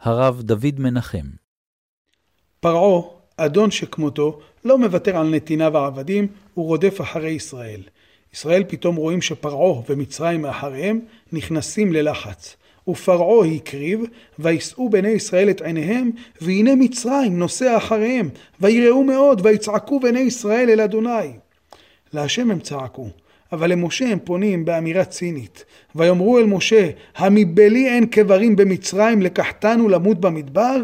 הרב דוד מנחם. פרעה, אדון שכמותו, לא מוותר על נתיניו העבדים, הוא רודף אחרי ישראל. ישראל פתאום רואים שפרעה ומצרים מאחריהם נכנסים ללחץ. ופרעה הקריב, וישאו בני ישראל את עיניהם, והנה מצרים נוסע אחריהם, ויראו מאוד, ויצעקו בני ישראל אל אדוני. להשם הם צעקו, אבל למשה הם פונים באמירה צינית. ויאמרו אל משה, המבלי אין קברים במצרים לקחתנו למות במדבר?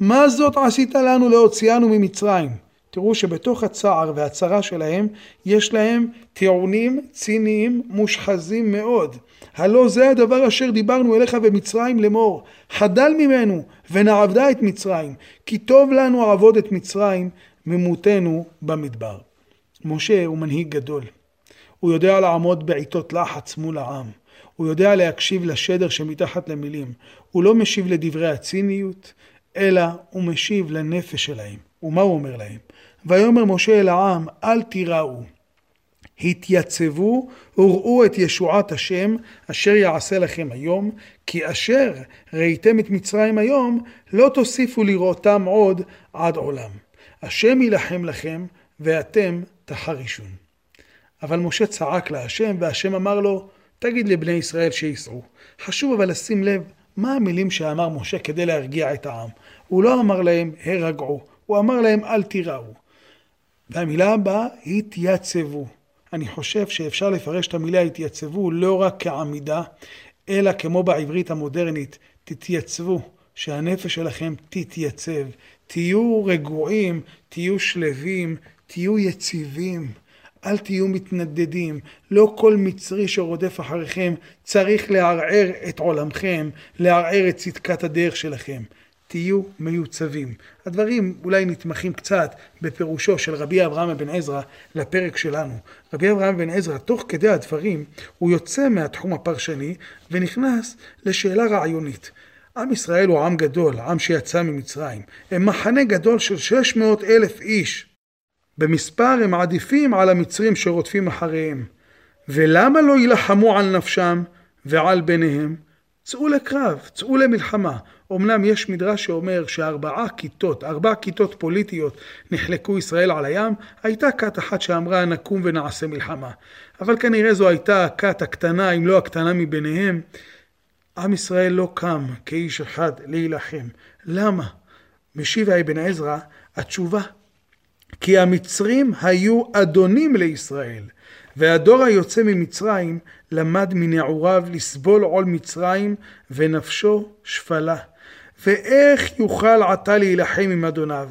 מה זאת עשית לנו להוציאנו ממצרים? תראו שבתוך הצער והצרה שלהם יש להם טיעונים ציניים מושחזים מאוד. הלא זה הדבר אשר דיברנו אליך במצרים לאמור, חדל ממנו ונעבדה את מצרים, כי טוב לנו עבוד את מצרים ממותנו במדבר. משה הוא מנהיג גדול. הוא יודע לעמוד בעיתות לחץ מול העם. הוא יודע להקשיב לשדר שמתחת למילים. הוא לא משיב לדברי הציניות, אלא הוא משיב לנפש שלהם. ומה הוא אומר להם? ויאמר משה אל העם, אל תיראו. התייצבו וראו את ישועת השם אשר יעשה לכם היום, כי אשר ראיתם את מצרים היום, לא תוסיפו לראותם עוד עד עולם. השם יילחם לכם, ואתם תחרישון. אבל משה צעק להשם, והשם אמר לו, תגיד לבני ישראל שייסעו. חשוב אבל לשים לב מה המילים שאמר משה כדי להרגיע את העם. הוא לא אמר להם, הרגעו, הוא אמר להם, אל תיראו. והמילה הבאה, התייצבו. אני חושב שאפשר לפרש את המילה התייצבו לא רק כעמידה, אלא כמו בעברית המודרנית, תתייצבו, שהנפש שלכם תתייצב. תהיו רגועים, תהיו שלווים, תהיו יציבים. אל תהיו מתנדדים. לא כל מצרי שרודף אחריכם צריך לערער את עולמכם, לערער את צדקת הדרך שלכם. תהיו מיוצבים. הדברים אולי נתמכים קצת בפירושו של רבי אברהם אבן עזרא לפרק שלנו. רבי אברהם אבן עזרא, תוך כדי הדברים, הוא יוצא מהתחום הפרשני ונכנס לשאלה רעיונית. עם ישראל הוא עם גדול, עם שיצא ממצרים. הם מחנה גדול של 600 אלף איש. במספר הם עדיפים על המצרים שרודפים אחריהם. ולמה לא יילחמו על נפשם ועל בניהם? צאו לקרב, צאו למלחמה. אמנם יש מדרש שאומר שארבעה כיתות, ארבע כיתות פוליטיות נחלקו ישראל על הים, הייתה כת אחת שאמרה נקום ונעשה מלחמה. אבל כנראה זו הייתה הכת הקטנה, אם לא הקטנה מביניהם. עם ישראל לא קם כאיש אחד להילחם. למה? משיב אבן עזרא, התשובה כי המצרים היו אדונים לישראל, והדור היוצא ממצרים למד מנעוריו לסבול עול מצרים ונפשו שפלה. ואיך יוכל עתה להילחם עם אדוניו?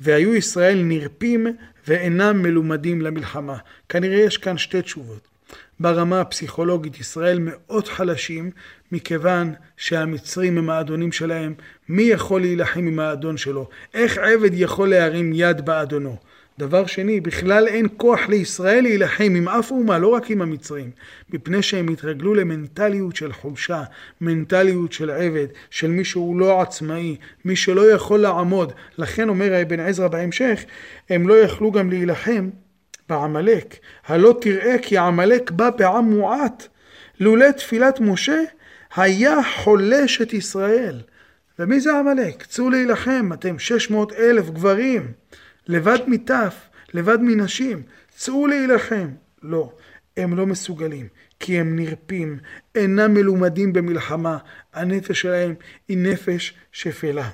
והיו ישראל נרפים ואינם מלומדים למלחמה. כנראה יש כאן שתי תשובות. ברמה הפסיכולוגית ישראל מאוד חלשים מכיוון שהמצרים הם האדונים שלהם. מי יכול להילחם עם האדון שלו? איך עבד יכול להרים יד באדונו? דבר שני, בכלל אין כוח לישראל להילחם עם אף אומה, לא רק עם המצרים, מפני שהם התרגלו למנטליות של חולשה, מנטליות של עבד, של מי שהוא לא עצמאי, מי שלא יכול לעמוד. לכן אומר אבן עזרא בהמשך, הם לא יכלו גם להילחם בעמלק. הלא תראה כי עמלק בא בעם מועט. לולא תפילת משה, היה חולש את ישראל. ומי זה עמלק? צאו להילחם, אתם 600 אלף גברים. לבד מטף, לבד מנשים, צאו להילחם. לא, הם לא מסוגלים, כי הם נרפים, אינם מלומדים במלחמה, הנפש שלהם היא נפש שפלה.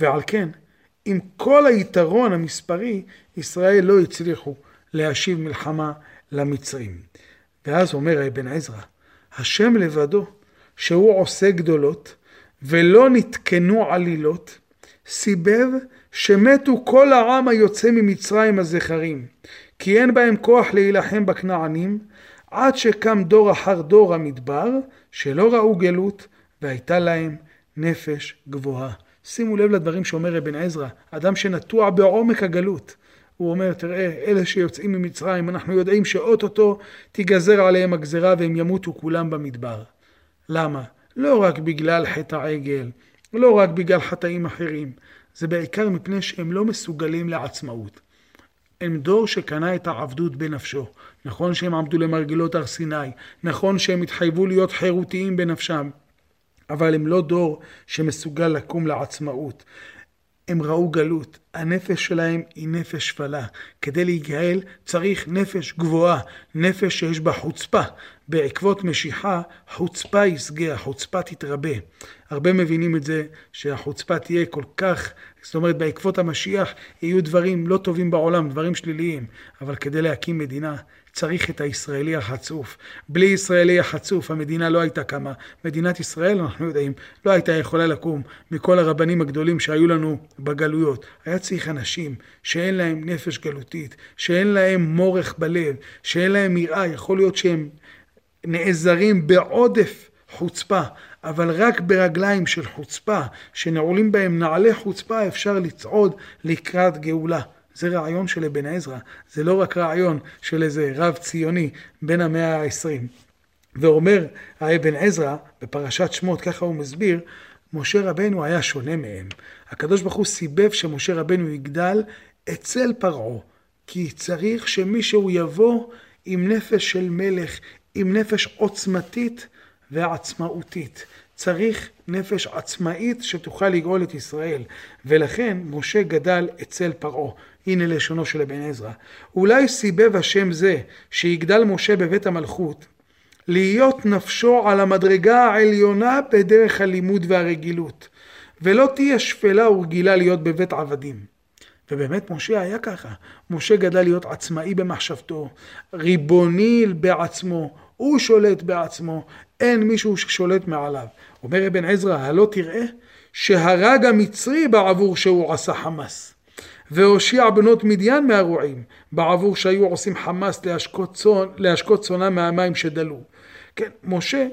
ועל כן, עם כל היתרון המספרי, ישראל לא הצליחו להשיב מלחמה למצרים. ואז אומר אבן עזרא, השם לבדו, שהוא עושה גדולות, ולא נתקנו עלילות, סיבב שמתו כל העם היוצא ממצרים הזכרים, כי אין בהם כוח להילחם בכנענים, עד שקם דור אחר דור המדבר, שלא ראו גלות, והייתה להם נפש גבוהה. שימו לב לדברים שאומר אבן עזרא, אדם שנטוע בעומק הגלות. הוא אומר, תראה, אלה שיוצאים ממצרים, אנחנו יודעים שאו-טו-טו תיגזר עליהם הגזרה והם ימותו כולם במדבר. למה? לא רק בגלל חטא העגל, לא רק בגלל חטאים אחרים, זה בעיקר מפני שהם לא מסוגלים לעצמאות. הם דור שקנה את העבדות בנפשו. נכון שהם עמדו למרגלות הר סיני, נכון שהם התחייבו להיות חירותיים בנפשם, אבל הם לא דור שמסוגל לקום לעצמאות. הם ראו גלות, הנפש שלהם היא נפש שפלה. כדי להיגאל צריך נפש גבוהה, נפש שיש בה חוצפה. בעקבות משיכה, חוצפה ישגה, החוצפה תתרבה. הרבה מבינים את זה שהחוצפה תהיה כל כך, זאת אומרת בעקבות המשיח יהיו דברים לא טובים בעולם, דברים שליליים, אבל כדי להקים מדינה צריך את הישראלי החצוף. בלי ישראלי החצוף המדינה לא הייתה קמה. מדינת ישראל, אנחנו יודעים, לא הייתה יכולה לקום מכל הרבנים הגדולים שהיו לנו בגלויות. היה צריך אנשים שאין להם נפש גלותית, שאין להם מורך בלב, שאין להם יראה, יכול להיות שהם נעזרים בעודף חוצפה, אבל רק ברגליים של חוצפה, שנעולים בהם נעלי חוצפה, אפשר לצעוד לקראת גאולה. זה רעיון של אבן עזרא, זה לא רק רעיון של איזה רב ציוני בין המאה העשרים. ואומר האבן עזרא, בפרשת שמות, ככה הוא מסביר, משה רבנו היה שונה מהם. הקדוש ברוך הוא סיבב שמשה רבנו יגדל אצל פרעה, כי צריך שמישהו יבוא עם נפש של מלך, עם נפש עוצמתית ועצמאותית. צריך נפש עצמאית שתוכל לגאול את ישראל. ולכן משה גדל אצל פרעה. הנה לשונו של אבן עזרא. אולי סיבב השם זה שיגדל משה בבית המלכות, להיות נפשו על המדרגה העליונה בדרך הלימוד והרגילות, ולא תהיה שפלה ורגילה להיות בבית עבדים. ובאמת משה היה ככה. משה גדל להיות עצמאי במחשבתו, ריבוני בעצמו, הוא שולט בעצמו, אין מישהו ששולט מעליו. אומר אבן עזרא, הלא תראה שהרג המצרי בעבור שהוא עשה חמאס. והושיע בנות מדיין מהרועים, בעבור שהיו עושים חמאס להשקות, צון, להשקות צונה מהמים שדלו. כן, משה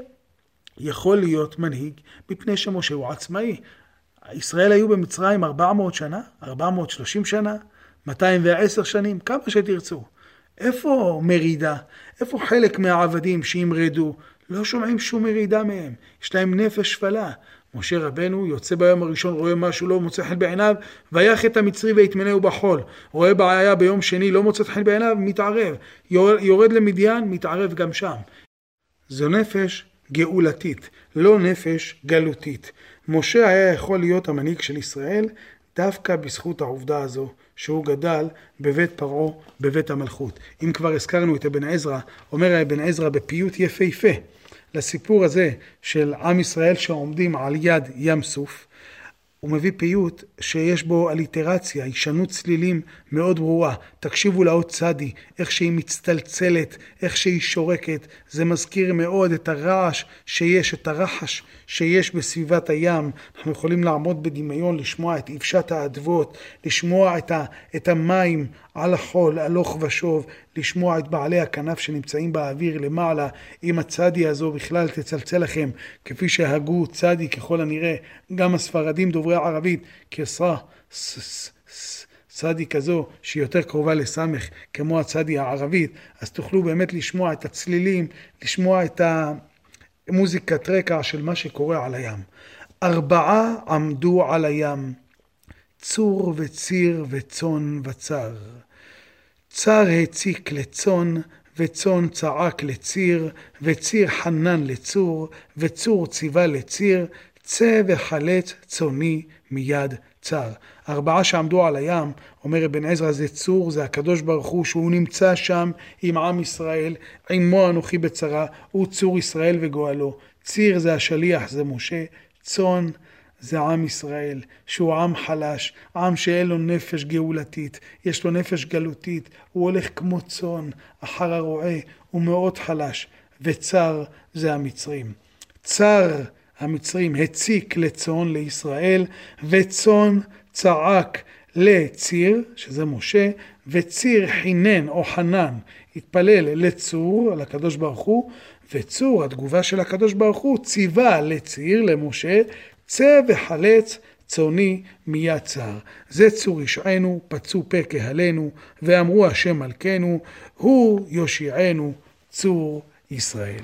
יכול להיות מנהיג מפני שמשה הוא עצמאי. ישראל היו במצרים 400 שנה, 430 שנה, 210 שנים, כמה שתרצו. איפה מרידה? איפה חלק מהעבדים שימרדו? לא שומעים שום מרידה מהם. יש להם נפש שפלה. משה רבנו יוצא ביום הראשון, רואה משהו לא מוצא חן בעיניו, ויח את המצרי ויטמנהו בחול. רואה בעיה ביום שני, לא מוצא חן בעיניו, מתערב. יורד למדיין, מתערב גם שם. זו נפש גאולתית, לא נפש גלותית. משה היה יכול להיות המנהיג של ישראל דווקא בזכות העובדה הזו שהוא גדל בבית פרעה, בבית המלכות. אם כבר הזכרנו את אבן עזרא, אומר אבן עזרא בפיוט יפהפה. לסיפור הזה של עם ישראל שעומדים על יד ים סוף, הוא מביא פיוט שיש בו אליטרציה, הישנות צלילים מאוד ברורה. תקשיבו לאות צדי, איך שהיא מצטלצלת, איך שהיא שורקת. זה מזכיר מאוד את הרעש שיש, את הרחש שיש בסביבת הים. אנחנו יכולים לעמוד בדמיון, לשמוע את אבשת האדוות, לשמוע את, ה, את המים על החול, הלוך ושוב, לשמוע את בעלי הכנף שנמצאים באוויר למעלה. אם הצדי הזו בכלל תצלצל לכם, כפי שהגו צדי ככל הנראה, גם הספרדים דוברי ערבית, כסרה, צדי כזו שהיא יותר קרובה לסמך כמו הצדי הערבית, אז תוכלו באמת לשמוע את הצלילים, לשמוע את המוזיקת רקע של מה שקורה על הים. ארבעה עמדו על הים, צור וציר וצאן וצר. צר הציק לצאן, וצאן צעק לציר, וציר חנן לצור, וצור ציווה לציר, צא וחלץ צאני מיד צר. ארבעה שעמדו על הים, אומר אבן עזרא, זה צור, זה הקדוש ברוך הוא, שהוא נמצא שם עם עם ישראל, עמו אנוכי בצרה, הוא צור ישראל וגואלו. ציר זה השליח, זה משה, צאן זה עם ישראל, שהוא עם חלש, עם שאין לו נפש גאולתית, יש לו נפש גלותית, הוא הולך כמו צאן אחר הרועה, הוא מאוד חלש, וצר זה המצרים. צר המצרים הציק לצאן לישראל, וצאן צעק לציר, שזה משה, וציר חינן או חנן, התפלל לצור, על הקדוש ברוך הוא, וצור, התגובה של הקדוש ברוך הוא, ציווה לציר, למשה, צא וחלץ צאני מיד צר. זה צור ישענו, פצו פה קהלנו, ואמרו השם מלכנו, הוא יושיענו, צור ישראל.